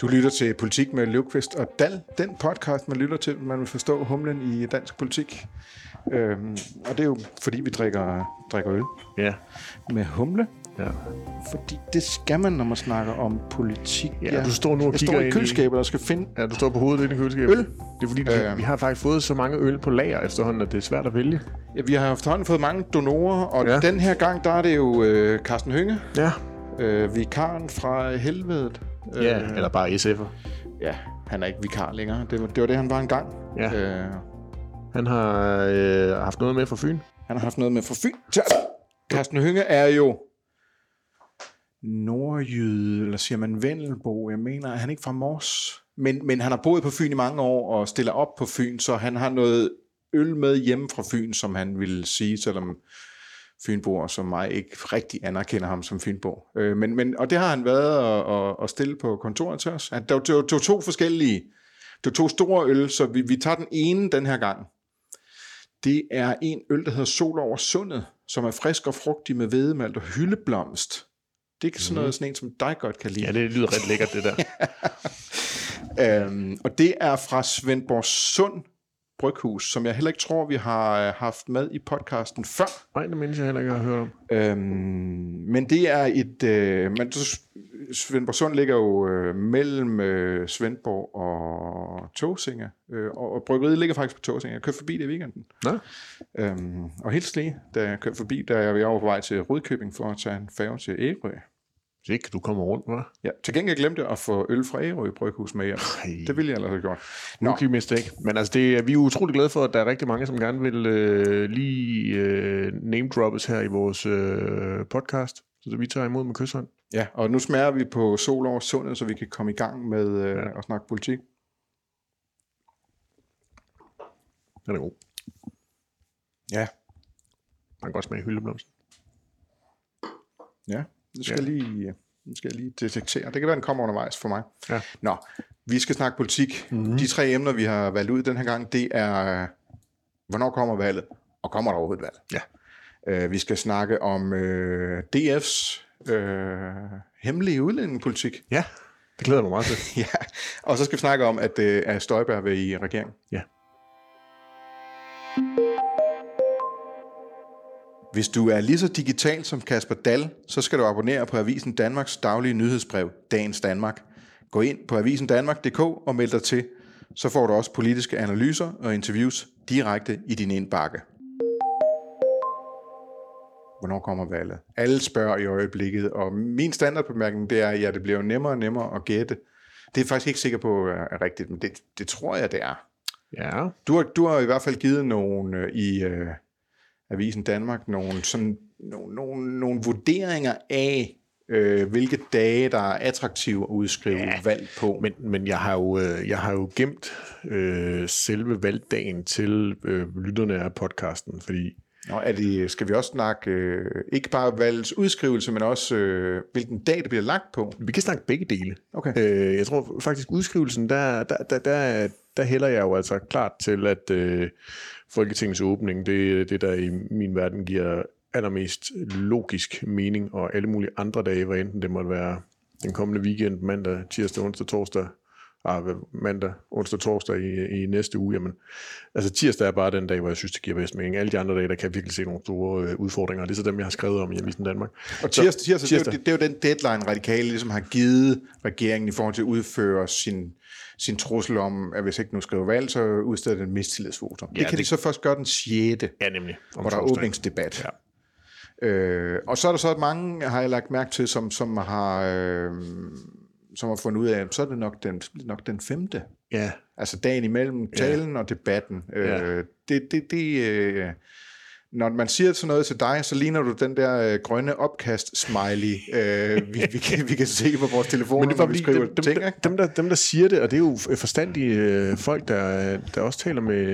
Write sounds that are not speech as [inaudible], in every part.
Du lytter til Politik med Løvqvist og Dal, den podcast, man lytter til, man vil forstå humlen i dansk politik. Øhm, og det er jo, fordi vi drikker, drikker øl Ja. med humle. Ja. Fordi det skal man, når man snakker om politik. Ja, du står nu og jeg kigger står i køleskabet og skal finde... Ja, du står på hovedet inde i køleskabet. Øl. Det er fordi, vi, Øhm. vi har faktisk fået så mange øl på lager efterhånden, at det er svært at vælge. Ja, vi har efterhånden fået mange donorer, og Ja. den her gang, der er det jo øh, Carsten Hønge, Ja. øh, vikaren fra helvedet. Ja, eller bare SF'er. Ja, han er ikke vikar længere. Det var det, var det han var engang. Ja. Øh, Han har øh, haft noget med fra Fyn. Han har haft noget med for Fyn. Carsten Hønge er jo nordjyde, eller siger man Vendelbo. Jeg mener, er han ikke fra Mors? Men, men han har boet på Fyn i mange år og stiller op på Fyn, så han har noget øl med hjemme fra Fyn, som han vil sige, selvom Fynboer som mig ikke rigtig anerkender ham som Fynbo. Øh, men, men, og det har han været og, og, og stille på kontoret til os. Han- Det var, var, var to forskellige, det var to store øl, så vi, vi tager den ene den her gang. Det er en øl, der hedder Sol over sundet, som er frisk og frugtig med hvedemalt og hyldeblomst. Det er sådan noget, sådan en, som dig godt kan lide. Ja, det lyder ret lækkert, det der. [laughs] Øhm, og det er fra Svendborg Sund Bryghus, som jeg heller ikke tror, vi har øh, haft med i podcasten før. Nej, det mindes jeg heller ikke, har hørt om. Øhm, men det er et... Øh, man, Svendborg Sund ligger jo øh, mellem øh, Svendborg og Tåsinge, øh, og, og bryggeriet ligger faktisk på Tåsinge. Jeg kørte forbi det i weekenden. Nå, Øhm, og helt lige, da jeg kørte forbi, da jeg var på vej til Rudkøbing for at tage en færge til Ærø. Så ikke du kommer rundt, hva'? Ja, til gengæld glemte jeg at få øl fra Ærø Bryghus med hjem. Ej. Det ville jeg ellers have gjort. Nå, Rookie mistake. Men altså, det, er- vi er utrolig glade for, at der er rigtig mange, som gerne vil øh, lige øh, name droppes her i vores øh, podcast. Så det, vi tager imod med kysshånd. ja, og nu smager vi på sol over sundet, så vi kan komme i gang med øh, Ja. at snakke politik. Den er god. Ja, Man kan godt smage hyldeblomst. ja. Det skal, Ja. Lige, det skal jeg lige detektere. Det kan være, den kommer undervejs for mig. Ja. Nå, vi skal snakke politik. Mm-hmm. De tre emner, vi har valgt ud den her gang, det er, hvornår kommer valget, og kommer der overhovedet valg? Ja. Uh, vi skal snakke om uh, DF's uh, hemmelige udlændingepolitik. Ja, det glæder mig meget til. [laughs] ja, og så skal vi snakke om, at, uh, at Støjberg vil i regering. Ja. Hvis du er lige så digital som Kasper Dal, så skal du abonnere på Avisen Danmarks daglige nyhedsbrev, Dagens Danmark. Gå ind på avisendanmark.dk og meld dig til. Så får du også politiske analyser og interviews direkte i din indbakke. Hvornår kommer valget? Alle spørger i øjeblikket, og min standardbemærkning det er, at ja, det bliver jo nemmere og nemmere at gætte. Det er jeg faktisk ikke sikker på er rigtigt, men det, det tror jeg, det er. Ja, Du har, du har i hvert fald givet nogle øh, i øh, Avisen Danmark nogle, sådan, nogle, nogle, nogle vurderinger af, øh, hvilke dage, der er attraktive at udskrive ja, valg på. men, men jeg, har jo, øh, jeg har jo gemt øh, selve valgdagen til øh, lytterne af podcasten, fordi Nå, er det, skal vi også snakke øh, ikke bare valgets udskrivelse, men også øh, hvilken dag det bliver lagt på? vi kan snakke begge dele. Okay. Øh, jeg tror faktisk, udskrivelsen, der, der, der, der, der hælder jeg jo altså klart til, at øh, Folketingets åbning, det det, der i min verden giver allermest logisk mening, og alle mulige andre dage, hvad enten det måtte være den kommende weekend, mandag, tirsdag, onsdag, torsdag, ah, hvad- mandag, onsdag, torsdag i, i næste uge, jamen, altså tirsdag er bare den dag, hvor jeg synes, det giver bedst mening. Alle de andre dage, der kan jeg virkelig se nogle store øh, udfordringer, og det er så dem, jeg har skrevet om i Avisen Danmark. Og tirsdag, tirsdag, tirsdag. Det, er jo- det er jo den deadline, radikale ligesom har givet regeringen i forhold til at udføre sin, sin trussel om, at hvis ikke nu skriver valg, så udsteder den mistillidsvotum. Ja, det kan det... de så først gøre den 6. Ja, nemlig. Om hvor der er åbningsdebat. Ja. Øh, og så er der så mange, har jeg lagt mærke til, som, som har... Øh, som har fundet ud af, så er det nok den, nok den femte. Ja, Altså dagen imellem talen ja. og debatten. Ja. Øh, det, det, det, øh, når man siger sådan noget til dig, så ligner du den der øh, grønne opkast-smiley, øh, vi, vi, kan, vi kan se på vores telefoner, Men det var når vi skriver dem, dem, ting. dem, ikke? dem, der, dem, der siger det, og det er jo forstandige øh, folk, der, der også taler med,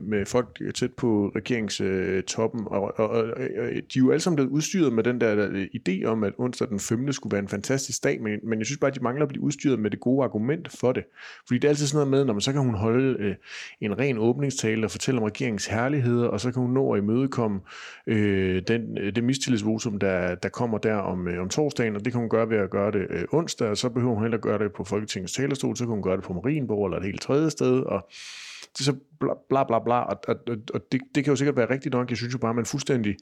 med folk tæt på regeringstoppen, og, og, og, og de er jo alle sammen blevet udstyret med den der, der idé om, at onsdag den 5. skulle være en fantastisk dag, men, men jeg synes bare, at de mangler at blive udstyret med det gode argument for det. Fordi det er altid sådan noget med, når man så kan hun holde øh, en ren åbningstale og fortælle om regeringens herligheder, og så kan hun nå at imødekomme imødekomme øh, den, øh, det mistillidsvotum, der, der kommer der om, øh, om torsdagen, og det kan hun gøre ved at gøre det øh, onsdag, og så behøver hun heller gøre det på Folketingets talerstol, så kan hun gøre det på Marienborg eller et helt tredje sted, og det er så bla bla bla, bla og, og, og det, det kan jo sikkert være rigtigt nok. Jeg synes jo bare, at man fuldstændig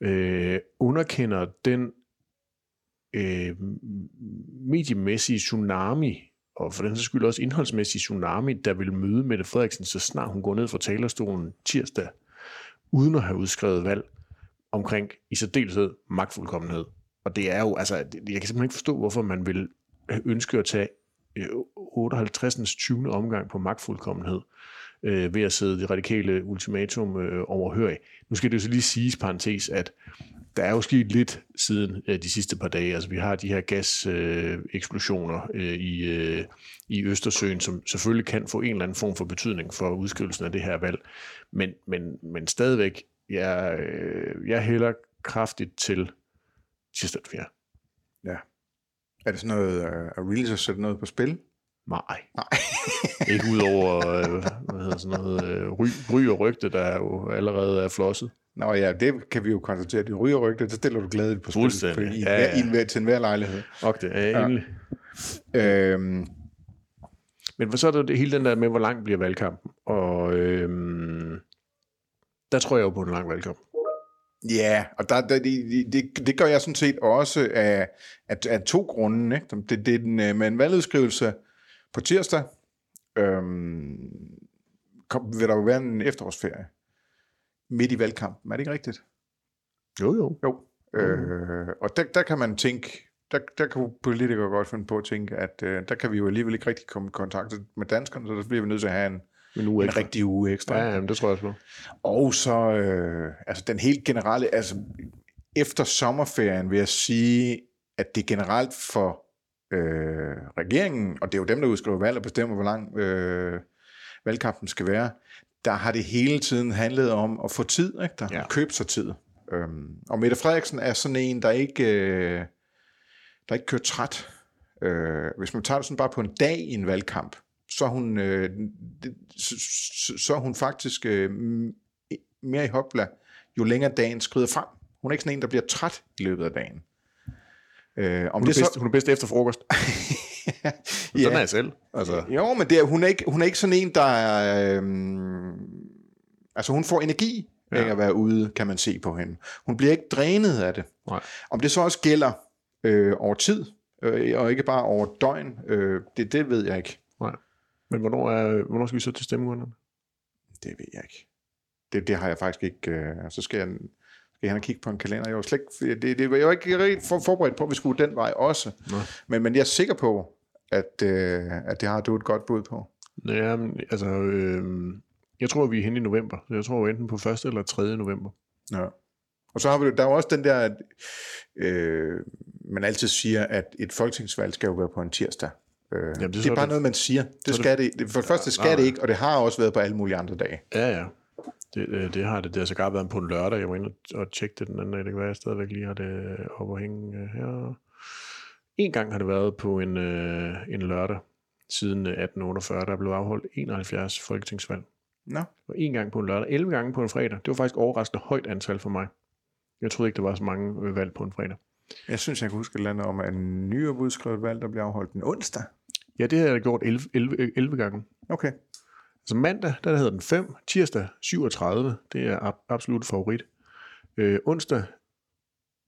øh, underkender den øh, mediemæssige tsunami, og for den så skyld også indholdsmæssige tsunami, der vil møde Mette Frederiksen, så snart hun går ned fra talerstolen tirsdag, uden at have udskrevet valg omkring i særdeleshed magtfuldkommenhed. Og det er jo, altså, jeg kan simpelthen ikke forstå, hvorfor man vil ønske at tage øh, 58. 20. omgang på magtfuldkommenhed øh, ved at sidde det radikale ultimatum øh, overhørig. Nu skal det jo så lige siges, parentes, at der er jo sket lidt siden øh, de sidste par dage. Altså vi har de her gaseksplosioner øh, øh, i, øh, i Østersøen, som selvfølgelig kan få en eller anden form for betydning for udskrivelsen af det her valg. Men, men, men stadigvæk, jeg, øh, jeg hælder kraftigt til tirsdag 4. Ja. Er det sådan noget, uh, så sætte noget på spil? Nej. Nej. ikke udover, øh, hvad hedder sådan noget, øh, ry, ry og rygte, der jo allerede er flosset. Nå ja, det kan vi jo konstatere. Det ryger rygte, det stiller du glædeligt på spil. I, ja, ja. I, til enhver lejlighed. Og det er endelig. Ja. Øhm. Men så er der det hele den der med, hvor lang bliver valgkampen. Og øhm, der tror jeg jo på en lang valgkamp. Ja, og der, der, det, det, det gør jeg sådan set også af, af, af to grunde. Ikke? Det, det er den, øh, med en valgudskrivelse på tirsdag, øhm, kom, vil der jo være en efterårsferie midt i valgkampen. Er det ikke rigtigt? Jo, jo. Jo. Øh, og der, der kan man tænke, der, der kan politikere godt finde på at tænke, at øh, der kan vi jo alligevel ikke rigtig komme i kontakt med danskerne, så der bliver vi nødt til at have en, en, uge en rigtig uge ekstra. Ja, jamen, det tror jeg også. Og så, øh, altså den helt generelle, altså efter sommerferien vil jeg sige, at det generelt for øh, regeringen, og det er jo dem, der udskriver valg og bestemmer, hvor lang øh, valgkampen skal være, der har det hele tiden handlet om at få tid, ikke? Der, ja. købe sig tid. Øhm, og Mette Frederiksen er sådan en, der ikke, øh, der ikke kører træt. Øh, hvis man tager det sådan bare på en dag i en valgkamp, så er hun, øh, det, så, så er hun faktisk øh, mere i hopla, jo længere dagen skrider frem. Hun er ikke sådan en, der bliver træt i løbet af dagen. Øh, om hun, er det bedst, så... hun er bedst efter frokost. [laughs] ja. Sådan er jeg selv. Altså. Jo, men det er, hun, er ikke, hun er ikke sådan en, der er... Øh, altså, hun får energi ja. af at være ude, kan man se på hende. Hun bliver ikke drænet af det. Nej. Om det så også gælder øh, over tid, øh, og ikke bare over døgn, øh, det, det ved jeg ikke. Nej. Men hvornår, er, hvornår skal vi så til stemmeurnerne? Det ved jeg ikke. Det, det har jeg faktisk ikke. Øh, så skal jeg skal han kigge på en kalender. Jeg var, slet ikke, det, det, jeg var ikke rigtig forberedt på, at vi skulle den vej også. Men, men jeg er sikker på, at, øh, at det har du et godt bud på. Ja, altså, øh, jeg tror, vi er henne i november. Jeg tror enten på 1. eller 3. november. Ja. Og så har vi, der er jo også den der, at øh, man altid siger, at et folketingsvalg skal jo være på en tirsdag. Øh, Jamen, det, det er bare det, noget, man siger. Det skal det, det, for det første skal ja, det ikke, og det har også været på alle mulige andre dage. Ja, ja. Det, øh, det har det. Det har sågar været på en lørdag. Jeg var inde og tjekke det den anden dag. Det kan være, jeg stadigvæk lige har det op og hænge øh, her. En gang har det været på en, øh, en lørdag siden 1848. Der er blevet afholdt 71 folketingsvalg. Nå. Og en gang på en lørdag, 11 gange på en fredag. Det var faktisk overraskende højt antal for mig. Jeg troede ikke, der var så mange valg på en fredag. Jeg synes, jeg kan huske et eller andet om, at en ny udskrevet valg, der bliver afholdt en onsdag. Ja, det har jeg gjort 11, 11, 11 gange. Okay. Altså mandag, der hedder den 5, tirsdag 37, det er ab- absolut favorit. Øh, onsdag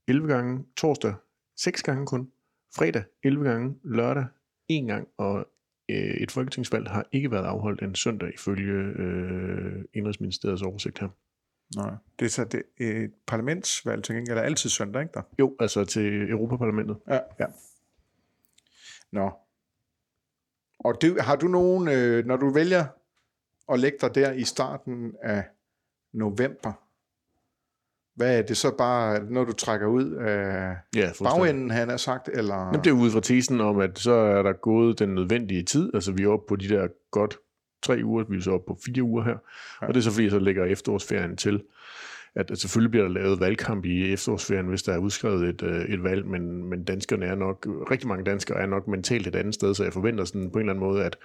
11 gange, torsdag 6 gange kun, fredag 11 gange, lørdag 1 gang, og øh, et folketingsvalg har ikke været afholdt en søndag ifølge øh, Indrigsministeriets oversigt her. Nej, det er så det, et parlamentsvalg til gengæld er altid søndag, ikke der? Jo, altså til Europaparlamentet. Ja. ja. Nå. Og det, har du nogen, øh, når du vælger og lægge dig der i starten af november. Hvad er det så bare, når du trækker ud af ja, bagenden, han har sagt? Eller? Jamen, det er ud fra tesen om, at så er der gået den nødvendige tid. Altså vi er oppe på de der godt tre uger, vi er så oppe på fire uger her. Ja. Og det er så fordi, jeg så lægger efterårsferien til at, at selvfølgelig bliver der lavet valgkamp i efterårsferien, hvis der er udskrevet et, øh, et valg, men, men danskerne er nok, rigtig mange danskere er nok mentalt et andet sted, så jeg forventer sådan på en eller anden måde, at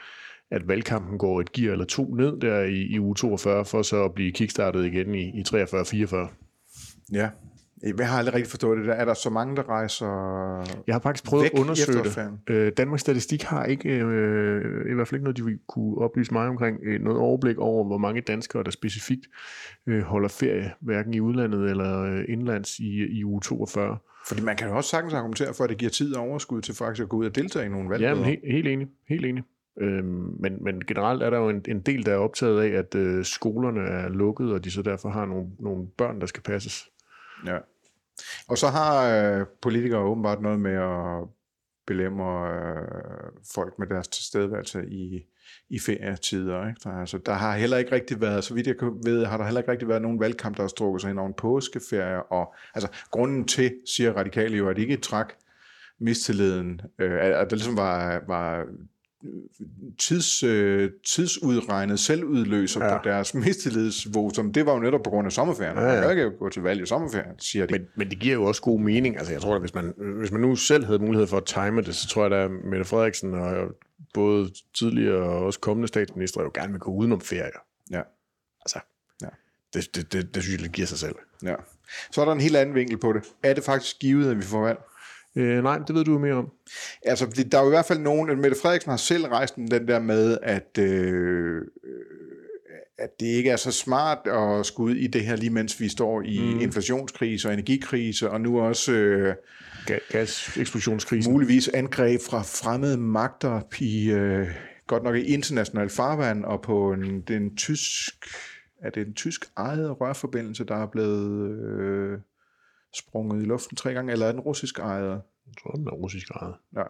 at valgkampen går et gear eller to ned der i, i uge 42, for så at blive kickstartet igen i, i 43-44. Ja. Jeg har aldrig rigtig forstået det der. Er der så mange, der rejser Jeg har faktisk prøvet at undersøge det. Øh, Danmarks Statistik har ikke, øh, i hvert fald ikke noget, de kunne oplyse mig omkring, øh, noget overblik over, hvor mange danskere, der specifikt øh, holder ferie, hverken i udlandet eller øh, indlands i, i uge 42. Fordi man kan jo også sagtens argumentere for, at det giver tid og overskud til faktisk at gå ud og deltage i nogle valg. Ja, men helt, helt enig. Helt enig. Øhm, men, men generelt er der jo en, en del, der er optaget af, at øh, skolerne er lukket, og de så derfor har nogle, nogle børn, der skal passes. Ja. Og så har øh, politikere åbenbart noget med at belemmer øh, folk med deres tilstedeværelse i, i ferietider. Ikke? Der, altså, der har heller ikke rigtig været, så vidt jeg kan- ved, har der heller ikke rigtig været nogen valgkamp, der har strukket sig hen over en påskeferie. Og, altså, grunden til, siger radikale jo, at de ikke trak mistilliden, øh, at at der ligesom var, var tids, øh, tidsudregnet selvudløser ja. På deres [laughs] mistillidsvotum, det var jo netop på grund af sommerferien. Ja, Ja. Man kan jo ikke gå til valg i sommerferien, siger de. Men, men det giver jo også god mening. Altså, jeg tror, at hvis man, hvis man nu selv havde mulighed for at time det, så tror jeg, at Mette Frederiksen og både tidligere og også kommende statsminister jo gerne vil gå udenom ferier. Ja. Altså, Ja. det, det, det, det synes jeg, det giver sig selv. Ja. Så er der en helt anden vinkel på det. Er det faktisk givet, at vi får valg? Øh, nej, det ved du jo mere om. Altså, der er jo i hvert fald nogen, Mette Frederiksen har selv rejst den der med, at, øh, at det ikke er så smart at skulle ud i det her, lige mens vi står i mm. inflationskrise og energikrise, og nu også øh, Ga- Gas-eksplosionskrisen. muligvis angreb fra fremmede magter i, øh, godt nok i international farvand, og på en, den tysk, er det en tysk ejet rørforbindelse, der er blevet øh, sprunget i luften tre gange, eller er den russisk ejet? Jeg tror, den er russisk ejet. Ja.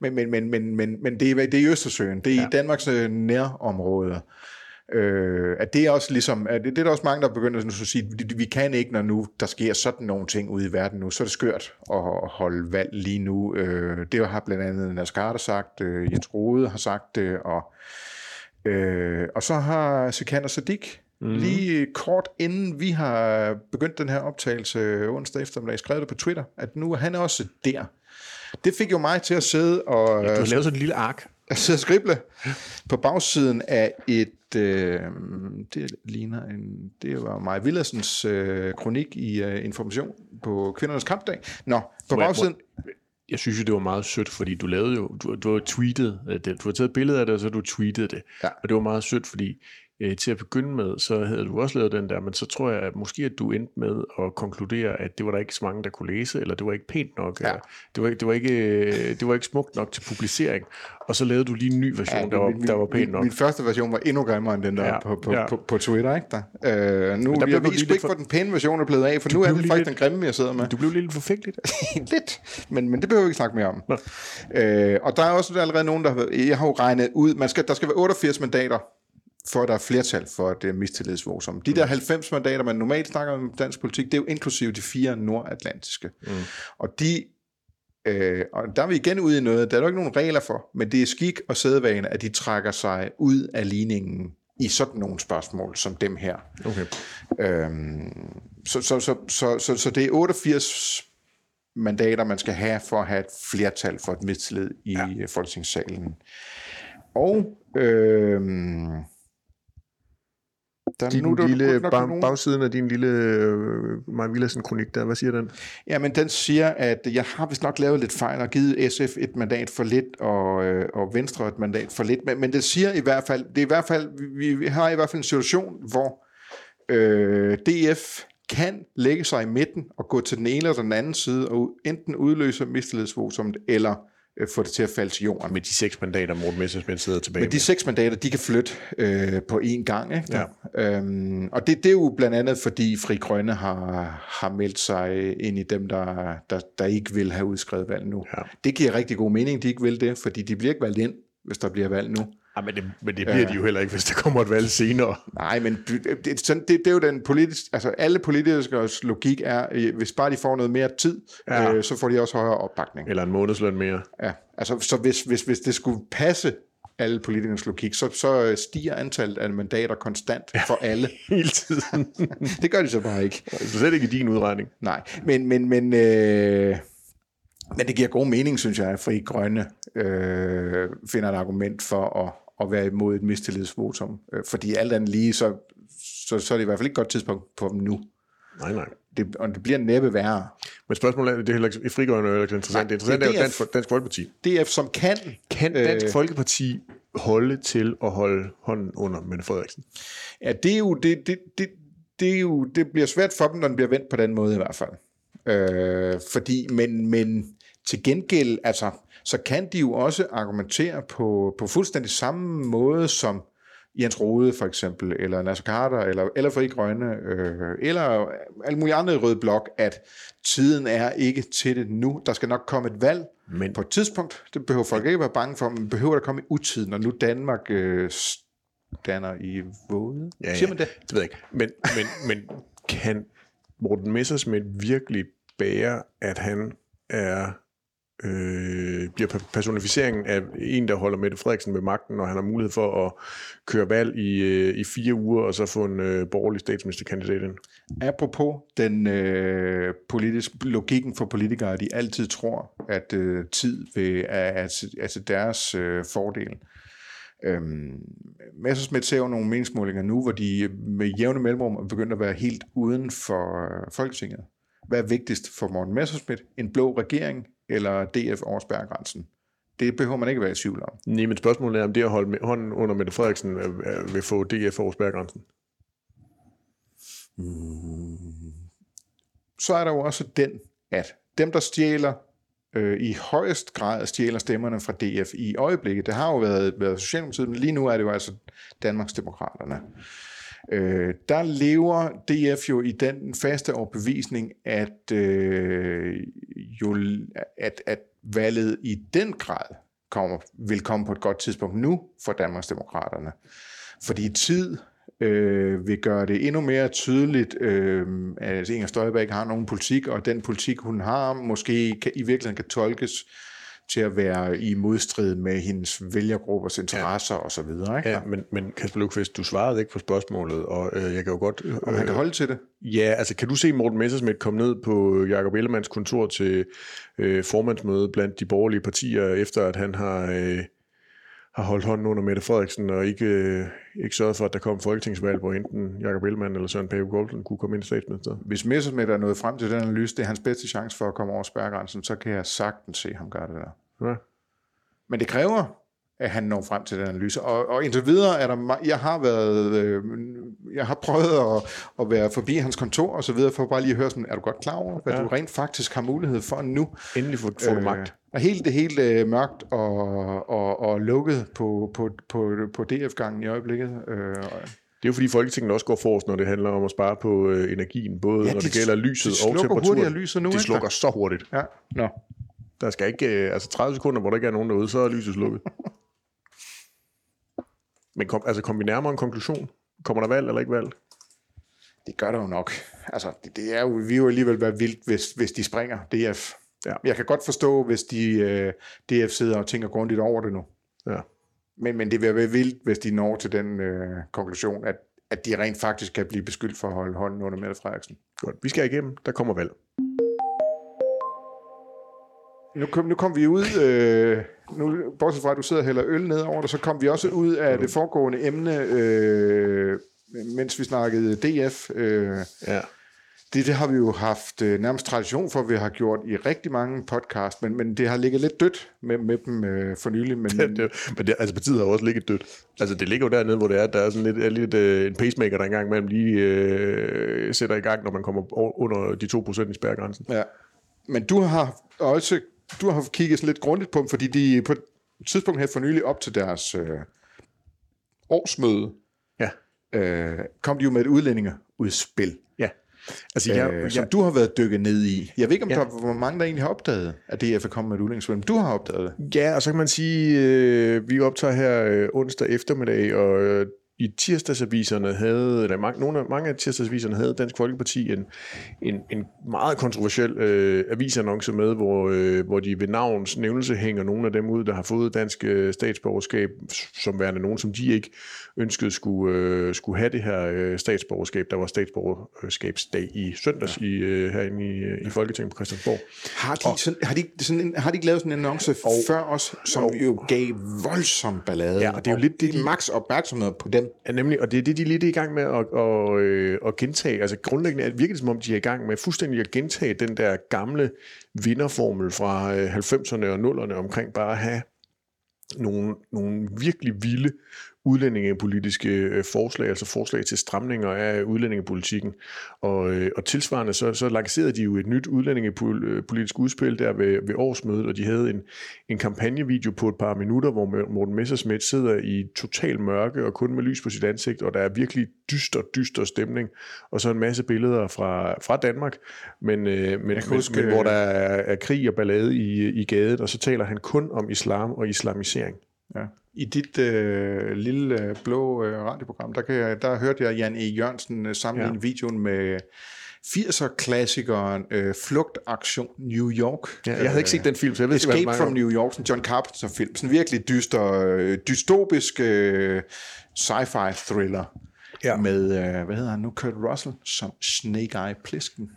Men, men, men, men, men, men det, er, det er i Østersøen, det er ja. I Danmarks øh, nærområde. Øh, at det er også ligesom, at det, det er der også mange, der begynder sådan at sige, vi, vi kan ikke, når nu der sker sådan nogle ting ude i verden nu, så er det skørt at holde valg lige nu. Øh, det har blandt andet Nascar sagt, øh, Jens Rode har sagt det, og, øh, og så har Sikander Sadik mm. lige kort inden vi har begyndt den her optagelse onsdag eftermiddag, skrevet det på Twitter, at nu er han også der. Det fik jo mig til at sidde og Du har lavet sådan et lille ark. jeg sidder og skrible på bagsiden af et, øh, det ligner en, det var Maja Villadsens øh, kronik i øh, Information på Kvindernes Kampdag. Nå, på Må jeg- bagsiden, Jeg synes jo, det var meget sødt, fordi du lavede jo, du, du har tweetet øh, det. Du har taget et billede af det, og så du tweetet det. Ja. Og det var meget sødt, fordi øh, til at begynde med, så havde du også lavet den der, men så tror jeg, at måske at du endte med at konkludere, at det var der ikke så mange, der kunne læse, eller det var ikke pænt nok, Ja. det var, ikke- det var, ikke, øh, det var ikke smukt nok til publicering. Og så lavede du lige en ny version, ja, der, var, min, der var pænt min, nok. min første version var endnu grimmere end den der ja, på, på, ja. på, på Twitter, ikke der? Øh, nu, der jeg blev du ikke, for- den pæne version er blevet af, for nu er det faktisk lidt- den grimme, jeg sidder med. Du blev lidt forfængelig. [laughs] Lidt, men, men det behøver vi ikke snakke mere om. Øh, og der er også allerede nogen, der har, jeg har jo regnet ud, man skal, der skal være 88 mandater, for at der er flertal for det mistillidsvotum. De der 90 mandater, man normalt snakker om i dansk politik, det er jo inklusive de fire nordatlantiske. Mm. Og de Øh, og der er vi igen ude i noget, der er jo ikke nogen regler for, men det er skik og sædvane, at de trækker sig ud af ligningen i sådan nogle spørgsmål som dem her. Okay. Øhm, så, så, så, så, så, så det er 88 mandater, man skal have for at have et flertal for et mistillid i ja. Folketingssalen. Og øhm, der er Din nu, der, lille bag, nogen- bagsiden af din lille øh, Maja Villadsen kronik der, hvad siger den? Jamen, den siger, at jeg har vist nok lavet lidt fejl og givet SF et mandat for lidt, og, øh, og Venstre et mandat for lidt. Men, men det siger i hvert fald, det er i hvert fald, vi, vi har i hvert fald en situation, hvor øh, DF kan lægge sig i midten og gå til den ene eller den anden side, og enten udløse mistillidsvotum, eller øh, få det til at falde til jorden. Med de seks mandater, Morten Messersmith sidder tilbage Men de seks mandater, de kan flytte øh, på én gang. Ikke? Ja. Øhm, og det, det er jo blandt andet, fordi Fri Grønne har, har meldt sig ind i dem, der, der, der ikke vil have udskrevet valg nu. Ja. Det giver rigtig god mening, de ikke vil det, fordi de bliver ikke valgt ind, hvis der bliver valg nu. Ja, men det, men det bliver ja. de jo heller ikke, hvis der kommer et valg senere. Nej, men det, det, sådan, det, det er jo den politiske, altså alle politikers logik er, øh, hvis bare de får noget mere tid, ja. Øh, så får de også højere opbakning. Eller en månedsløn mere. Ja, altså så hvis, hvis, hvis det skulle passe alle politikers logik, så, så stiger antallet af mandater konstant for alle. [laughs] Hele tiden. [laughs] Det gør de så bare ikke. Så slet ikke i din udregning. Nej, men, men, men, øh, men det giver god mening, synes jeg, at Fri Grønne øh, finder et argument for at, at være imod et mistillidsvotum. Øh, fordi alt andet lige, så, så, så er det i hvert fald ikke et godt tidspunkt på dem nu. Nej, nej. Det, og det bliver næppe værre. Men spørgsmålet er, det er heller ikke, i frigørende er heller ikke interessant. Nej, det interessante det er er jo Dansk, Dansk Folkeparti. DF, som kan... Kan Dansk øh, Folkeparti holde til at holde hånden under Mette Frederiksen? Ja, det er jo... Det, det, det, det, er jo, det bliver svært for dem, når den bliver vendt på den måde i hvert fald. Øh, fordi, men, men til gengæld, altså, så kan de jo også argumentere på, på fuldstændig samme måde som Jens Rode for eksempel, eller Nasser Carter, eller, eller Fri Grønne, øh, eller alle mulige andre i Røde Blok, at tiden er ikke til det nu. Der skal nok komme et valg men, på et tidspunkt. Det behøver folk ikke være bange for, men behøver der komme i utiden, når nu Danmark øh, danner i våde. Ja, ja, Siger man det? Det ved jeg ikke. Men, men, men kan Morten Messersmith virkelig bære, at han er øh, bliver personificeringen af en, der holder Mette Frederiksen ved magten, og han har mulighed for at køre valg i, øh, i fire uger, og så få en øh, borgerlig statsministerkandidat ind. Apropos den øh, politisk, logikken for politikere, de altid tror, at øh, tid vil, er, er, er til deres øh, fordel. Øhm, Messersmith ser jo nogle meningsmålinger nu, hvor de med jævne mellemrum er begyndt at være helt uden for øh, Folketinget. Hvad er vigtigst for Morten Messersmith? En blå regering eller DF over spærregrænsen? Det behøver man ikke være i tvivl om. Nej, men spørgsmålet er, om det at holde hånden under Mette Frederiksen vil få DF over spærregrænsen. Mm. Så er der jo også den, at dem, der stjæler øh, i højest grad stjæler stemmerne fra DF i øjeblikket. Det har jo været, været Socialdemokratiet, men lige nu er det jo altså Danmarksdemokraterne. Øh, der lever DF jo i den faste overbevisning, at, øh, jo, at, at valget i den grad kommer, vil komme på et godt tidspunkt nu for Danmarksdemokraterne. Fordi tid øh, vil gøre det endnu mere tydeligt, øh, at Inger Støjberg har nogen politik, og den politik, hun har, måske kan, i virkeligheden kan tolkes til at være i modstrid med hendes vælgergruppers interesser ja. osv. Ja, men, men Kasper Lukvist, du svarede ikke på spørgsmålet, og øh, jeg kan jo godt... Øh, Om han kan holde til det? Ja, altså kan du se Morten Messersmith komme ned på Jakob Ellemanns kontor til øh, formandsmøde blandt de borgerlige partier, efter at han har... Øh, har holdt hånden under Mette Frederiksen og ikke, øh, ikke sørget for, at der kom folketingsvalg, hvor enten Jakob Ellemann eller Søren Pape Poulsen kunne komme ind i statsministeriet. Hvis Messerschmidt er nået frem til den analyse, det er hans bedste chance for at komme over spærregrænsen, så kan jeg sagtens se ham gøre det der. Ja. Men det kræver, at han når frem til den analyse. Og, og indtil videre er der, jeg har været, øh, jeg har prøvet at, at være forbi hans kontor og så videre, for bare lige at høre sådan, er du godt klar over, hvad ja. du rent faktisk har mulighed for nu? Endelig får, får du øh, magt. Og helt det helt øh, mørkt og, og, og lukket på, på, på, på DF-gangen i øjeblikket. Øh, det er jo fordi Folketinget også går forrest, når det handler om at spare på øh, energien, både ja, når det gælder lyset de og temperaturen. lyset nu, de slukker så hurtigt. Ja. Nå. Der skal ikke, øh, altså 30 sekunder, hvor der ikke er nogen derude, så er lyset slukket. [laughs] Men kom, altså, kom vi nærmere en konklusion? Kommer der valg eller ikke valg? Det gør der jo nok. Altså, det, det er jo, vi er jo alligevel være vildt, hvis, hvis de springer DF. Ja. Jeg kan godt forstå, hvis de uh, DF sidder og tænker grundigt over det nu. Ja. Men, men det vil være vildt, hvis de når til den uh, konklusion, at, at de rent faktisk kan blive beskyldt for at holde hånden under Mette Frederiksen. Godt. Vi skal igennem. Der kommer valg. Nu kom, nu kom vi ud, øh, nu, bortset fra at du sidder og hælder øl ned over dig, så kom vi også ud af det foregående emne, øh, mens vi snakkede DF. Øh, ja. Det, det har vi jo haft øh, nærmest tradition for, vi har gjort i rigtig mange podcast, men, men det har ligget lidt dødt med, med dem øh, for nylig. Men, [laughs] det, det, men det, altså partiet har også ligget dødt. Altså det ligger jo dernede, hvor det er, der er sådan lidt, er lidt øh, en pacemaker, der engang mellem lige øh, sætter i gang, når man kommer under de 2% i spærregrænsen. Ja. Men du har også du har kigget lidt grundigt på dem, fordi de på et tidspunkt her for nylig op til deres øh, årsmøde, ja. øh, kom de jo med et udlændingeudspil. Ja. Altså, jeg, øh, som jeg, du har været dykket ned i. Jeg ved ikke, om ja. der hvor mange, der egentlig har opdaget, at DF er kommet med et udlændingsudspil, men du har opdaget det. Ja, og så kan man sige, øh, vi optager her øh, onsdag eftermiddag, og øh, i tirsdagsaviserne havde, eller mange, nogle af, mange af tirsdagsaviserne havde Dansk Folkeparti en, en, en meget kontroversiel øh, avisannonce med, hvor, øh, hvor de ved navns nævnelse hænger nogle af dem ud, der har fået dansk øh, statsborgerskab, som værende nogen, som de ikke ønskede skulle, øh, skulle have det her øh, statsborgerskab. Der var statsborgerskabsdag i søndags ja. i, øh, herinde i, øh, i Folketinget på Christiansborg. Har de, og, sådan, har, de, sådan en, har de ikke lavet sådan en annonce og, før os, som og, jo gav voldsom ballade? Ja, og det er jo lidt det, de, max opmærksomhed på dem. Ja, nemlig, og det er det, de er lidt i gang med at, at, øh, at gentage. Altså grundlæggende virker det som om, de er i gang med fuldstændig at gentage den der gamle vinderformel fra 90'erne og 0'erne omkring bare at have nogle, nogle virkelig vilde udlændingepolitiske øh, forslag, altså forslag til stramninger af udlændingepolitikken. Og, øh, og tilsvarende så, så lancerede de jo et nyt udlændingepolitisk udspil der ved, ved årsmødet, og de havde en, en kampagnevideo på et par minutter, hvor Morten Messersmith sidder i total mørke og kun med lys på sit ansigt, og der er virkelig dyster, dyster stemning, og så en masse billeder fra, fra Danmark, men, øh, men, men, huske, men hvor der er, er krig og ballade i, i gaden, og så taler han kun om islam og islamisering. Ja. I dit øh, lille øh, blå øh, radioprogram, der, kan jeg, der hørte jeg Jan E. Jørgensen øh, sammenligne ja. videoen med 80'er-klassikeren øh, Flugtaktion New York. Ja, jeg havde ikke set den film, så jeg ved Escape ikke, from New York, sådan John Carpenter-film. Sådan virkelig dyster, øh, dystopisk øh, sci-fi thriller. Ja. Med, øh, hvad hedder han nu, Kurt Russell som Snake Eye Plisken.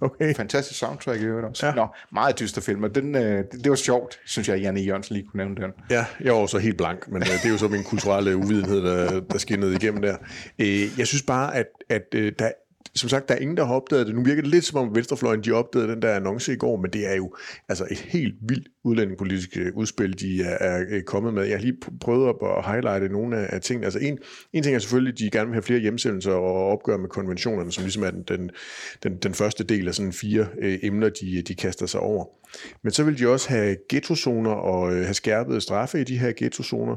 Okay. Fantastisk soundtrack i øvrigt også. Ja. Nå, meget dyster film, og den, øh, det, det, var sjovt, synes jeg, Janne Jørgensen lige kunne nævne den. Ja, jeg var så helt blank, men øh, det er jo så min kulturelle uvidenhed, der, der skinnede igennem der. Øh, jeg synes bare, at, at øh, der som sagt, der er ingen, der har opdaget det. Nu virker det lidt som om Venstrefløjen, de opdagede den der annonce i går, men det er jo altså et helt vildt udlændingepolitisk øh, udspil, de er, er øh, kommet med. Jeg har lige prøvet op at highlighte nogle af, tingene. Altså en, en ting er selvfølgelig, at de gerne vil have flere hjemsendelser og opgøre med konventionerne, som ligesom er den, den, den, den første del af sådan fire øh, emner, de, de kaster sig over. Men så vil de også have ghettozoner og øh, have skærpede straffe i de her ghettozoner.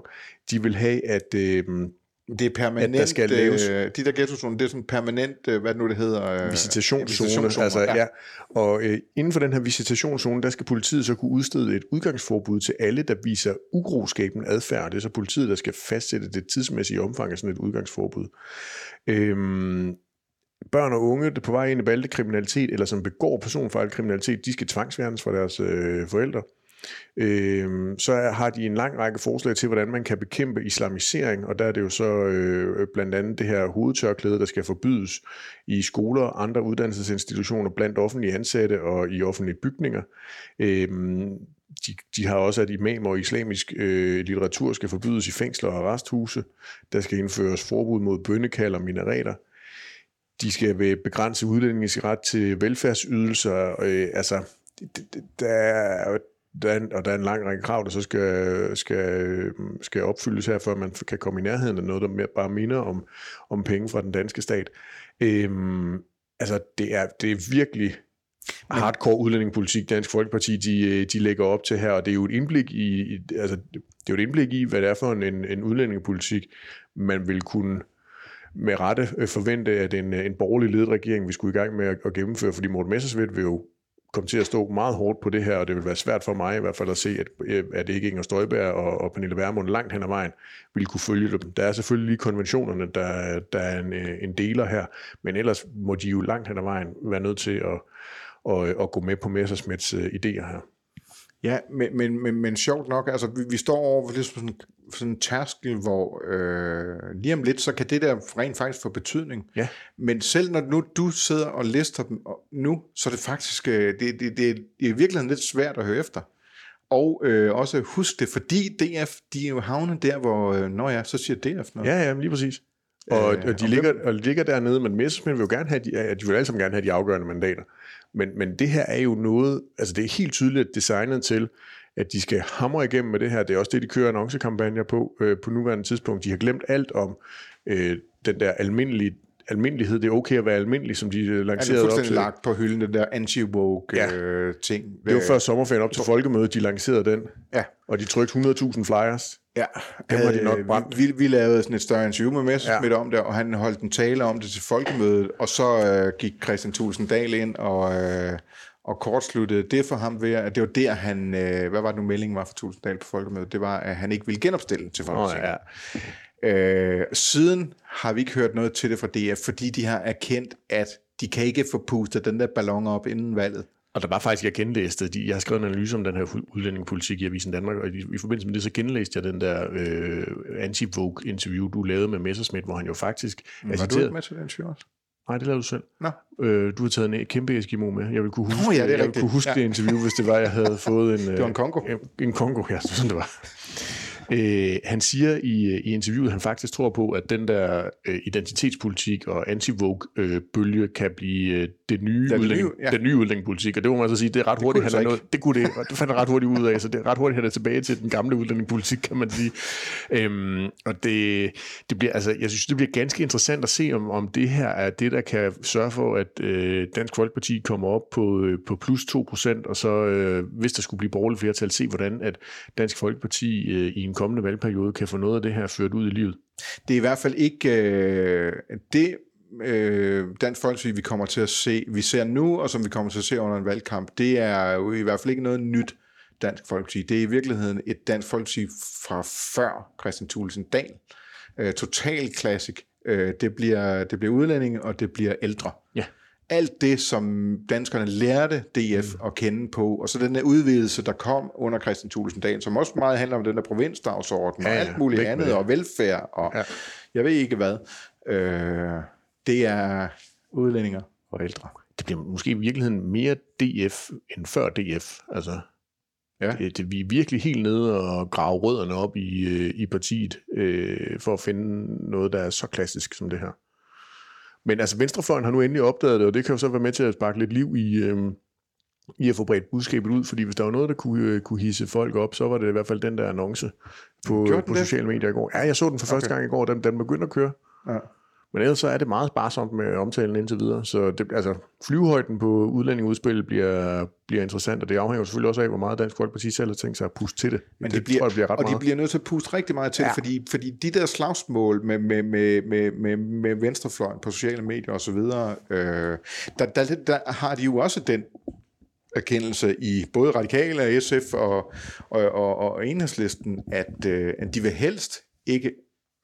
De vil have, at... Øh, det er permanent, at der skal laves... Øh, de der ghettozoner, det er sådan permanent, øh, hvad nu det hedder? Øh, visitationszone. visitationszone. Altså, ja. ja. Og øh, inden for den her visitationszone, der skal politiet så kunne udstede et udgangsforbud til alle, der viser ugroskaben adfærd. Det er så politiet, der skal fastsætte det tidsmæssige omfang af sådan et udgangsforbud. Øhm, børn og unge, der på vej ind i bandekriminalitet, eller som begår personfarlig kriminalitet, de skal tvangsfjernes fra deres øh, forældre. Øh, så har de en lang række forslag til, hvordan man kan bekæmpe islamisering, og der er det jo så øh, blandt andet det her hovedtørklæde, der skal forbydes i skoler og andre uddannelsesinstitutioner blandt offentlige ansatte og i offentlige bygninger. Øh, de, de har også, at imamer og islamisk øh, litteratur skal forbydes i fængsler og arresthuse. Der skal indføres forbud mod bønnekald og minareter. De skal begrænse udlændingens ret til velfærdsydelser. Øh, altså, der er der er, en, og der er en lang række krav, der så skal, skal, skal opfyldes her, før man kan komme i nærheden af noget, der mere, bare minder om, om penge fra den danske stat. Øhm, altså, det er, det er virkelig hardcore udlændingepolitik, Dansk Folkeparti, de, de lægger op til her, og det er jo et indblik i, altså, det er jo et indblik i, hvad det er for en, en udlændingepolitik, man vil kunne med rette forvente, at en, en borgerlig ledet regering vi skulle i gang med at, at gennemføre, fordi Morten Messersmith vil jo komme til at stå meget hårdt på det her, og det vil være svært for mig i hvert fald at se, at, at ikke Inger Støjberg og, og Pernille Vermund langt hen ad vejen vil kunne følge dem. Der er selvfølgelig lige konventionerne, der, der er en, en deler her, men ellers må de jo langt hen ad vejen være nødt til at, at, at gå med på Messersmiths øh, idéer her. Ja, men, men, men, men sjovt nok, altså vi, vi står over for sådan, sådan en tærskel, hvor øh, lige om lidt, så kan det der rent faktisk få betydning. Ja. Men selv når nu du sidder og lister dem nu, så er det faktisk, øh, det, det, det er i virkeligheden lidt svært at høre efter. Og øh, også husk det, fordi DF, de er jo havnet der, hvor, øh, når jeg så siger DF noget. Ja, ja, lige præcis. Og, øh, og de, ligger, og de ligger dernede, men Messerschmidt vil jo gerne have, de, de vil alle sammen gerne have de afgørende mandater. Men, men det her er jo noget, altså det er helt tydeligt designet til, at de skal hamre igennem med det her. Det er også det, de kører annoncekampagner på øh, på nuværende tidspunkt. De har glemt alt om øh, den der almindelige almindelighed. Det er okay at være almindelig, som de lancerede op til. Er det fuldstændig lagt på hylden, den der anti-woke ja. øh, ting? Det var før sommerferien op til folkemødet, de lancerede den. Ja. Og de trykte 100.000 flyers. Ja, dem har de nok brændt. Vi, vi lavede sådan et større interview med Messersmith ja. om det, og han holdt en tale om det til folkemødet, og så øh, gik Christian Thulsen Dahl ind og, øh, og kortsluttede det for ham ved, at det var der, han, øh, hvad var det nu meldingen var for Thulsen Dahl på folkemødet, det var, at han ikke ville genopstille til folketinget. Oh, Øh, siden har vi ikke hørt noget til det fra DF, fordi de har erkendt, at de kan ikke få pustet den der ballon op inden valget. Og der var faktisk, jeg genlæste, de, jeg har skrevet en analyse om den her udlændingepolitik i Avisen Danmark, og i, i forbindelse med det, så genlæste jeg den der øh, anti-Vogue-interview, du lavede med Messerschmidt, hvor han jo faktisk... Var citeret, du ikke med til den interview også? Nej, det lavede du selv. Nå. Øh, du har taget en kæmpe Eskimo med. Jeg vil kunne huske, oh, ja, det, jeg ville kunne huske ja. det interview, hvis det var, jeg havde [laughs] fået en... det var en Kongo. En, en Kongo, ja, sådan det var. Øh, han siger i, i interviewet, at han faktisk tror på, at den der øh, identitetspolitik og anti-vogue-bølge øh, kan blive øh, det nye den, udlænding, nye, ja. den nye udlændingepolitik. Og det må man så sige, det er ret det hurtigt, han er noget, det kunne det, det fandt ret hurtigt ud af, så det er ret hurtigt, han er tilbage til den gamle udlændingepolitik, kan man sige. Øhm, og det, det bliver, altså, jeg synes, det bliver ganske interessant at se, om, om det her er det, der kan sørge for, at øh, Dansk Folkeparti kommer op på, øh, på plus 2%, og så, øh, hvis der skulle blive borgerligt flertal, se hvordan at Dansk Folkeparti øh, i en kommende valgperiode kan få noget af det her ført ud i livet? Det er i hvert fald ikke øh, det, øh, Dansk Folkeparti, vi kommer til at se, vi ser nu, og som vi kommer til at se under en valgkamp, det er jo i hvert fald ikke noget nyt Dansk Folkeparti. Det er i virkeligheden et Dansk Folkeparti fra før Christian Thulesen Dahl. Øh, total classic. Øh, det, bliver, det bliver udlændinge, og det bliver ældre. Ja alt det, som danskerne lærte DF mm. at kende på, og så den der udvidelse, der kom under Christian Thulesen Dahl, som også meget handler om den der provinsdagsorden, ja, og alt muligt ja, andet, og velfærd, og ja. jeg ved ikke hvad. Øh, det er udlændinger og ældre. Det bliver måske i virkeligheden mere DF end før DF. Altså, ja. det, det, vi er virkelig helt nede og grave rødderne op i, øh, i partiet, øh, for at finde noget, der er så klassisk som det her. Men altså, Venstrefløjen har nu endelig opdaget det, og det kan jo så være med til at sparke lidt liv i, øh, i at få bredt budskabet ud, fordi hvis der var noget, der kunne, øh, kunne hisse folk op, så var det i hvert fald den der annonce på, på sociale medier i går. Ja, jeg så den for første okay. gang i går, den, den begyndte at køre. Ja. Men ellers så er det meget sparsomt med omtalen indtil videre. Så det, altså, flyvehøjden på udlændingeudspil bliver, bliver interessant, og det afhænger selvfølgelig også af, hvor meget Dansk Folkeparti selv har tænkt sig at puste til det. Men det, det bliver, tror, det bliver ret og meget. de bliver nødt til at puste rigtig meget til ja. det, fordi, fordi de der slagsmål med, med, med, med, med, med venstrefløjen på sociale medier osv., øh, der, der, der har de jo også den erkendelse i både radikale og SF og, og, og, og enhedslisten, at, øh, at de vil helst ikke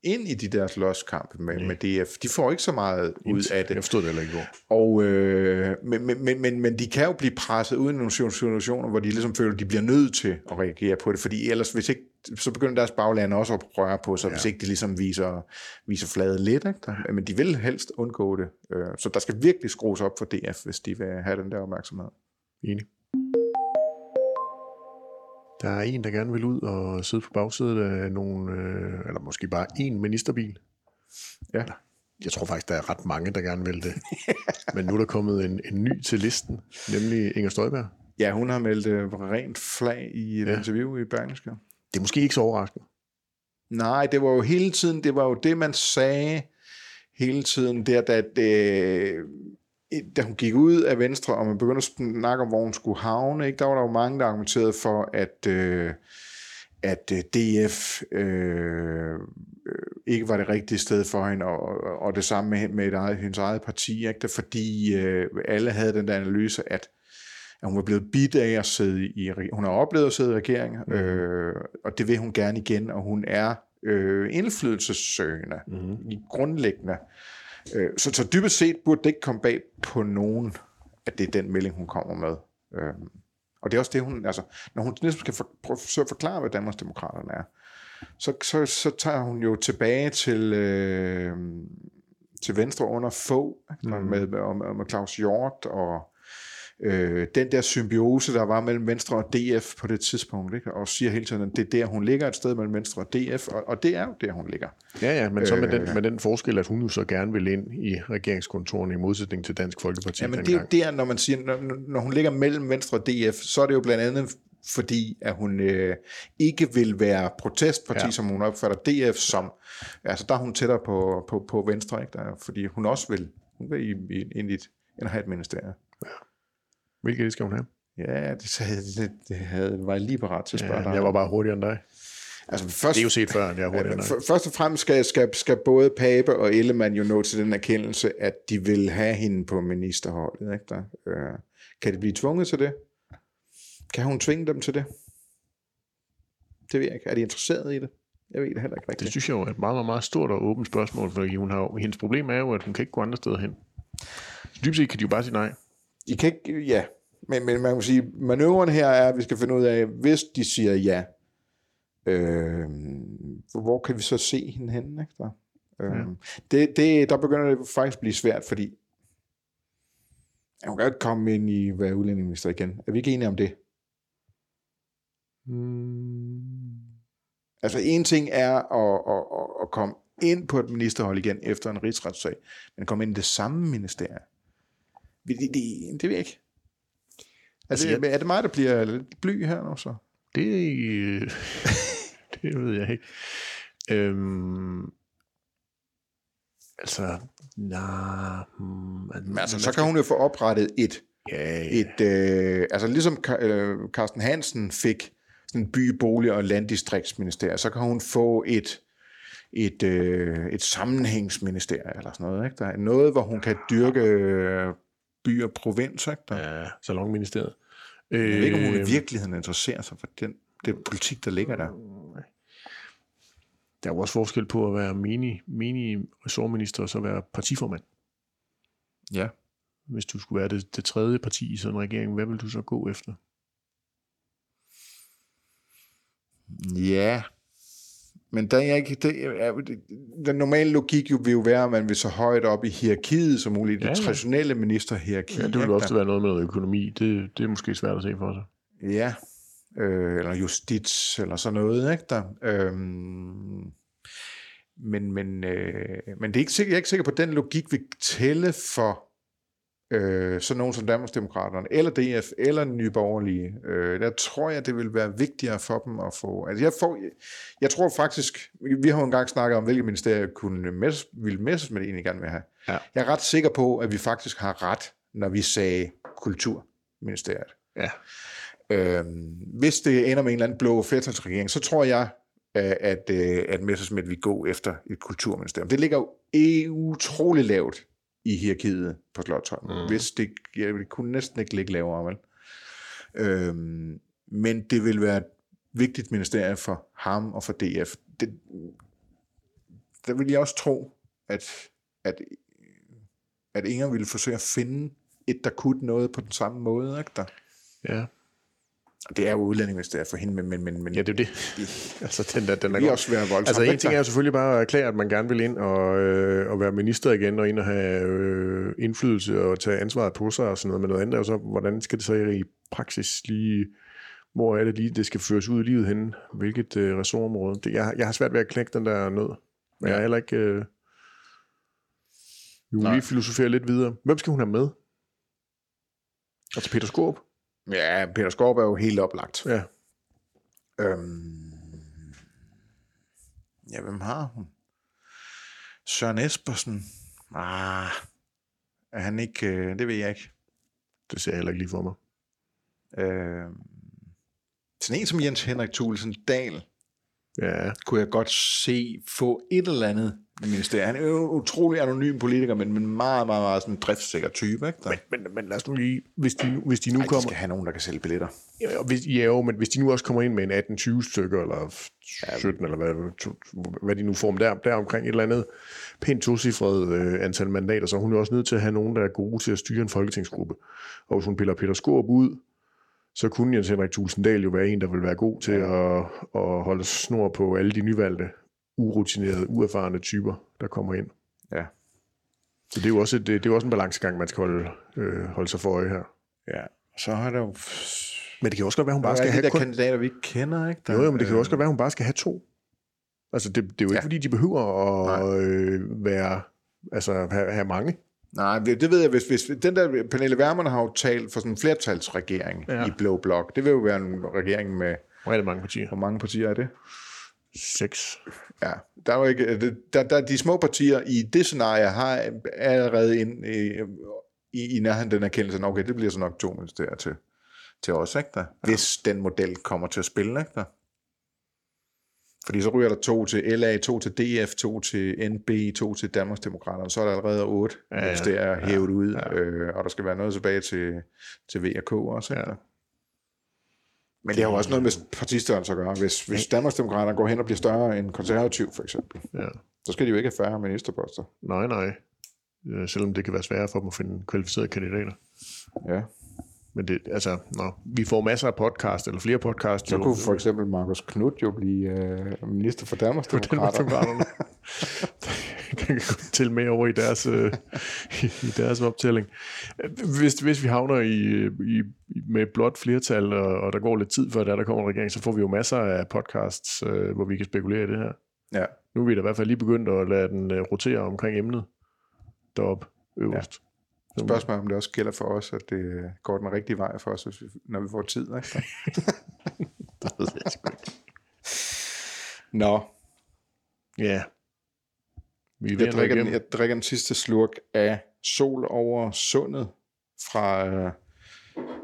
ind i de der slåskampe med, med DF. De får ikke så meget ud af det. Jeg forstod det heller ikke. Og, øh, men, men, men, men de kan jo blive presset ud i nogle situationer, hvor de ligesom føler, at de bliver nødt til at reagere på det, fordi ellers hvis ikke, så begynder deres bagland også at røre på sig, ja. hvis ikke de ligesom viser, viser fladet lidt. Ikke? Men de vil helst undgå det. Øh, så der skal virkelig skrues op for DF, hvis de vil have den der opmærksomhed. Enig. Der er en, der gerne vil ud og sidde på bagsædet af nogle, øh, eller måske bare en ministerbil. Ja. Jeg tror faktisk, der er ret mange, der gerne vil det. [laughs] Men nu er der kommet en, en ny til listen, nemlig Inger Støjberg. Ja, hun har meldt uh, rent flag i et ja. interview i Berlingske. Det er måske ikke så overraskende. Nej, det var jo hele tiden, det var jo det, man sagde hele tiden, der, da det, da hun gik ud af Venstre, og man begyndte at snakke om, hvor hun skulle havne, ikke, der var der jo mange, der argumenterede for, at, øh, at øh, DF øh, ikke var det rigtige sted for hende, og, og det samme med, med et eget, hendes eget parti, ikke, fordi øh, alle havde den der analyse, at at hun var blevet bidt af at sidde i, hun har oplevet at sidde i regering, mm. øh, og det vil hun gerne igen, og hun er øh, indflydelsessøgende, mm. grundlæggende. Øh, så, så dybest set burde det ikke komme bag på nogen, at det er den melding, hun kommer med. Øh, og det er også det, hun, altså, når hun næsten skal for, forsøge at forklare, hvad Danmarksdemokraterne er, så, så, så tager hun jo tilbage til, øh, til venstre under få, mm. med, med, med, med Claus Hjort og øh, den der symbiose, der var mellem Venstre og DF på det tidspunkt, ikke? og siger hele tiden, at det er der, hun ligger et sted mellem Venstre og DF, og, og det er jo der, hun ligger. Ja, ja, men så med, øh, den, med den forskel, at hun jo så gerne vil ind i regeringskontoren i modsætning til Dansk Folkeparti. Ja, men det er jo der, når man siger, når, når hun ligger mellem Venstre og DF, så er det jo blandt andet fordi at hun øh, ikke vil være protestparti, ja. som hun opfatter DF som. Altså der er hun tættere på, på, på Venstre, ikke? Der, fordi hun også vil, hun vil ind i et, have et ministerie. Ja. Hvilket det skal hun have? Ja, det, det, det havde, var jeg lige parat til at spørge ja, dig. Jeg var bare hurtigere end dig. Altså først, det er jo set før, jeg er hurtigere end dig. [laughs] Først og fremmest skal, skal, skal både Pape og Ellemann jo nå til den erkendelse, at de vil have hende på ministerholdet. Ikke der? Øh, kan de blive tvunget til det? Kan hun tvinge dem til det? Det ved jeg ikke. Er de interesseret i det? Jeg ved det heller ikke Det rigtigt. synes jeg jo er et meget, meget, meget stort og åbent spørgsmål, fordi hun har, hendes problem er jo, at hun kan ikke gå andre steder hen. Så dybest set kan de jo bare sige nej. I kan ikke, ja. Men, men man kan sige, manøvren her er, at vi skal finde ud af, hvis de siger ja, øh, hvor kan vi så se hende henne? Ikke, der? Øh, Ja. det, det, der begynder det faktisk at blive svært, fordi hun kan ikke komme ind i være udlændingeminister igen. Er vi ikke enige om det? Mm. Altså en ting er at, at, at, at komme ind på et ministerhold igen efter en rigsretssag, men komme ind i det samme ministerie. Det, det, ved jeg ikke. Altså, Altså, er det mig, der bliver lidt bly her nu så? Det, øh, [laughs] det ved jeg ikke. Øhm, altså, nej. Hmm, Men altså, så kan hun jo få oprettet et, Ja, et øh, altså ligesom øh, Carsten Hansen fik sådan en by, bolig og landdistriktsministerium, så kan hun få et, et, øh, et sammenhængsministerium eller sådan noget. Ikke? Der er noget, hvor hun kan dyrke øh, by og provins. Ikke? Der, ja Salonministeriet. jeg ved ikke, om hun i Øh, virkeligheden interesserer sig for den, den politik, der ligger der. Der er jo også forskel på at være menig, menig ressortminister og så være partiformand. Ja. Hvis du skulle være det, det tredje parti i sådan en regering, hvad vil du så gå efter? Ja, men der er ikke, det er, den normale logik jo vil jo være, at man vil så højt op i hierarkiet som muligt, det Ja, ja. traditionelle ministerhierarki. Ja, det vil ikke? ofte være noget med noget økonomi. Det, det er måske svært at se for sig. Ja, øh, eller justits, eller sådan noget, ikke der? Øhm, men, men, øh, men det er ikke sikker, jeg er ikke sikker på, at den logik vil tælle for øh, sådan nogen som Danmarksdemokraterne, eller DF, eller Nye Borgerlige. Øh, der tror jeg, det vil være vigtigere for dem at få... Altså jeg, får, jeg tror faktisk, vi har jo engang snakket om, hvilke ministerier kunne mess, ville Messerschmidt egentlig gerne vil have. Ja. Jeg er ret sikker på, at vi faktisk har ret, når vi sagde kulturministeriet. Ja. Øhm, hvis det ender med en eller anden blå flertalsregering, så tror jeg, at, at, øh, at Messerschmidt vil gå efter et kulturministerium. Det ligger jo utrolig lavt i hierarkiet på Slottholm. Mm. Hvis det, ja, det kunne næsten ikke ligge lavere, vel? Øhm, men det vil være et vigtigt ministerie for ham og for DF. Det, der vil jeg også tro, at, at, at Inger ville forsøge at finde et, der kunne noget på den samme måde. Ikke der? Ja, Og Det er jo udlændingeministeriet for hende, men, men, men, men ja det er jo det. altså, den, der, den er det er også være voldsomt. Altså en ting der? er jo selvfølgelig bare at erklære, at man gerne vil ind og, øh, og være minister igen, og ind og have øh, indflydelse og tage ansvaret på sig og sådan noget, men noget andet er jo så, hvordan skal det så i praksis lige, hvor er det lige, det skal føres ud i livet henne, hvilket øh, ressortområde. Det, jeg, jeg har svært ved at knække den der nød, men jeg er heller ikke... Øh, vi Nej. lige filosofere lidt videre. Hvem skal hun have med? Altså Peter Skorp? Ja, Peter Skorp er jo helt oplagt. Ja. Øhm, ja, hvem har hun? Søren Espersen? Ah, er han ikke... Øh, det ved jeg ikke. Det ser jeg heller ikke lige for mig. Øh, sådan en som Jens Henrik Thulesen Dahl Ja, kunne jeg godt se få et eller andet ministerie. Han er jo en utrolig anonym politiker, men en meget, meget, meget sådan driftssikker type. Ikke? Der. men, men, men lad os nu lige, hvis de, hvis de nu Ej, de kommer... skal have nogen, der kan sælge billetter. Ja, og hvis, ja, jo, men hvis de nu også kommer ind med en 18-20 stykker, eller 17, eller hvad, to- hvad de nu får der, der omkring et eller andet pænt tocifret øh, antal mandater, så er hun jo også nødt til at have nogen, der er gode til at styre en folketingsgruppe. Og hvis hun piller Peter Skorp ud, så kunne Jens Henrik Tulsendal jo være en, der vil være god til at, at holde snor på alle de nyvalgte, urutinerede, uerfarne typer, der kommer ind. Ja. Så det er jo også, et, det er jo også en balancegang, man skal holde, øh, holde sig for øje her. ja. Så har der jo... Men det kan også godt være, hun Bare skal de have der kun kandidater, vi ikke kender, ikke? Der, Jo, jo, men det kan jo også øh, godt være, hun bare skal have to. Altså, det, det er jo ikke, Ja. ja. fordi de behøver at øh, være, altså, have, have mange. Nej, det, ved jeg, hvis, hvis den der, Pernille Vermund har jo talt for sådan en flertalsregering ja. I Blå Blok. Det vil jo være en regering med, Hvor er det mange partier? hvor mange partier er det? Seks. Ja, der er jo ikke, der, der, de små partier i det scenarie har allerede ind, i, i, nærheden den erkendelse, okay, det bliver så nok to ministerier til, til os, ikke der? Hvis den model kommer til at spille, ikke der? Fordi så ryger der to til LA, to til DF, to til NB, to til Danmarksdemokraterne, så er der allerede otte ja, ja. ministerier Ja, hævet ud, ja. øh, og der skal være noget tilbage til, til VK også, Ja. Men det har jo også noget med partistørrelse at gøre. Hvis, hvis Danmarksdemokraterne går hen og bliver større end konservativ, for eksempel, Ja. så skal de jo ikke have færre ministerposter. Nej, nej. Øh, Selvom det kan være sværere for dem at finde kvalificerede kandidater. Ja. Men det, altså, nå, vi får masser af podcast, eller flere podcast. Så kunne for eksempel Markus Knudt jo blive øh, minister for Danmarksdemokraterne. [laughs] Kan gå til med over i deres, øh, i, deres optælling. Hvis, hvis vi havner i, i, med blot flertal, og, og der går lidt tid før der, der kommer en regering, så får vi jo masser af podcasts, øh, hvor vi kan spekulere i det her. Ja. Nu er vi da i hvert fald lige begyndt at lade den øh, rotere omkring emnet deroppe øverst. Ja. Spørgsmålet om det også gælder for os, at det går den rigtige vej for os, når vi får tid. Ikke? [laughs] [laughs] Det ved jeg sgu ikke. Nå, Ja. Vi jeg drikker, den, jeg drikker den sidste slurk af sol over sundet fra øh,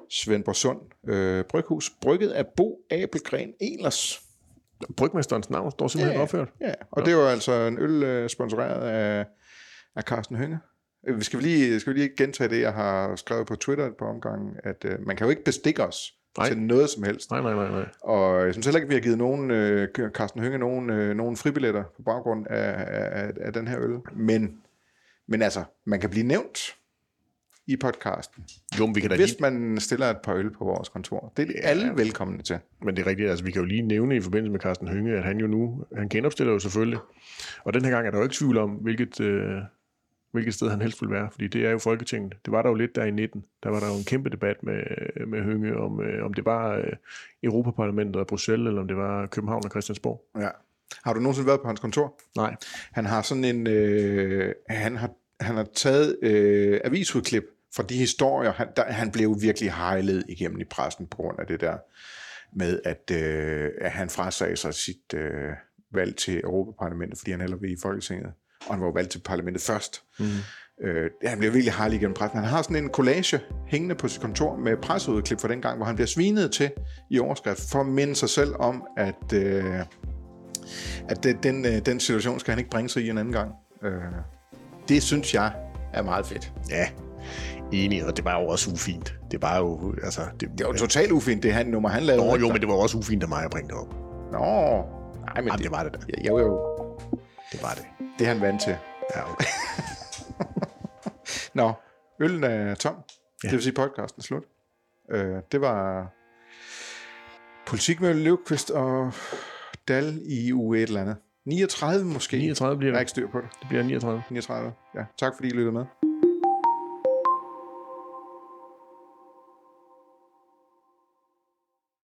Svendborg Sund øh, Bryghus, brygget af Bo Abelgren Elers. Brygmesterens navn står simpelthen ja, opført. Ja, og det var altså en øl øh, sponsoreret af, af Carsten Hønge. Øh, Vi skal vi lige, skal vi lige gentage det, jeg har skrevet på Twitter på omgangen, at øh, man kan jo ikke bestikke os Nej. Til noget som helst. Nej, nej, nej, nej. Og jeg synes heller ikke, vi har givet nogen, øh, Carsten Hønge nogen, øh, nogen fribilletter på baggrund af, af, af den her øl. Men, men altså, man kan blive nævnt i podcasten, Jo, men vi kan da lige hvis man stiller et par øl på vores kontor. Det er ja. alle velkomne til. Men det er rigtigt, altså vi kan jo lige nævne i forbindelse med Carsten Hønge, at han jo nu, han genopstiller jo selvfølgelig. Og den her gang er der jo ikke tvivl om, hvilket, øh, hvilket sted han helst vil være, fordi det er jo Folketinget. Det var der jo lidt der i 19. Der var der jo en kæmpe debat med, med Hønge, om, øh, om det var øh, Europaparlamentet og Bruxelles, eller om det var København og Christiansborg. Ja. Har du nogensinde været på hans kontor? Nej. Han har sådan en, øh, han har, han har taget øh, avisudklip fra de historier, han, der, han blev virkelig hejlet igennem i pressen på grund af det der med, at, øh, at han frasagde sig sit øh, valg til Europaparlamentet, fordi han heller ville i Folketinget, og han var jo valgt til parlamentet først. Mm. Øh, han blev virkelig hejlet igennem pressen. Han har sådan en collage hængende på sit kontor med presseudklip fra den gang, hvor han bliver svinet til i overskrift, for at minde sig selv om, at... Øh, at det, den, øh, den situation skal han ikke bringe sig i en anden gang. Øh, det synes jeg er meget fedt. Ja, enig, og det var jo også ufint. Det var jo, altså... Det, Det var jo totalt ufint, det han, nummer, han lavede. Nå, jo, men det var også ufint af mig at bringe det op. Nå, nej, men Jamen, det var det da. Jo, jo, Det var det. det er han vant til. Ja, okay. Nå, øllen er tom. Ja. Det vil sige, podcasten er slut. Øh, det var politik med Løvqvist og Dal i uge et eller andet. 39 måske. 39 bliver Jeg har det. ikke styr på det. Det bliver 39. 39. Ja, tak fordi I lyttede med.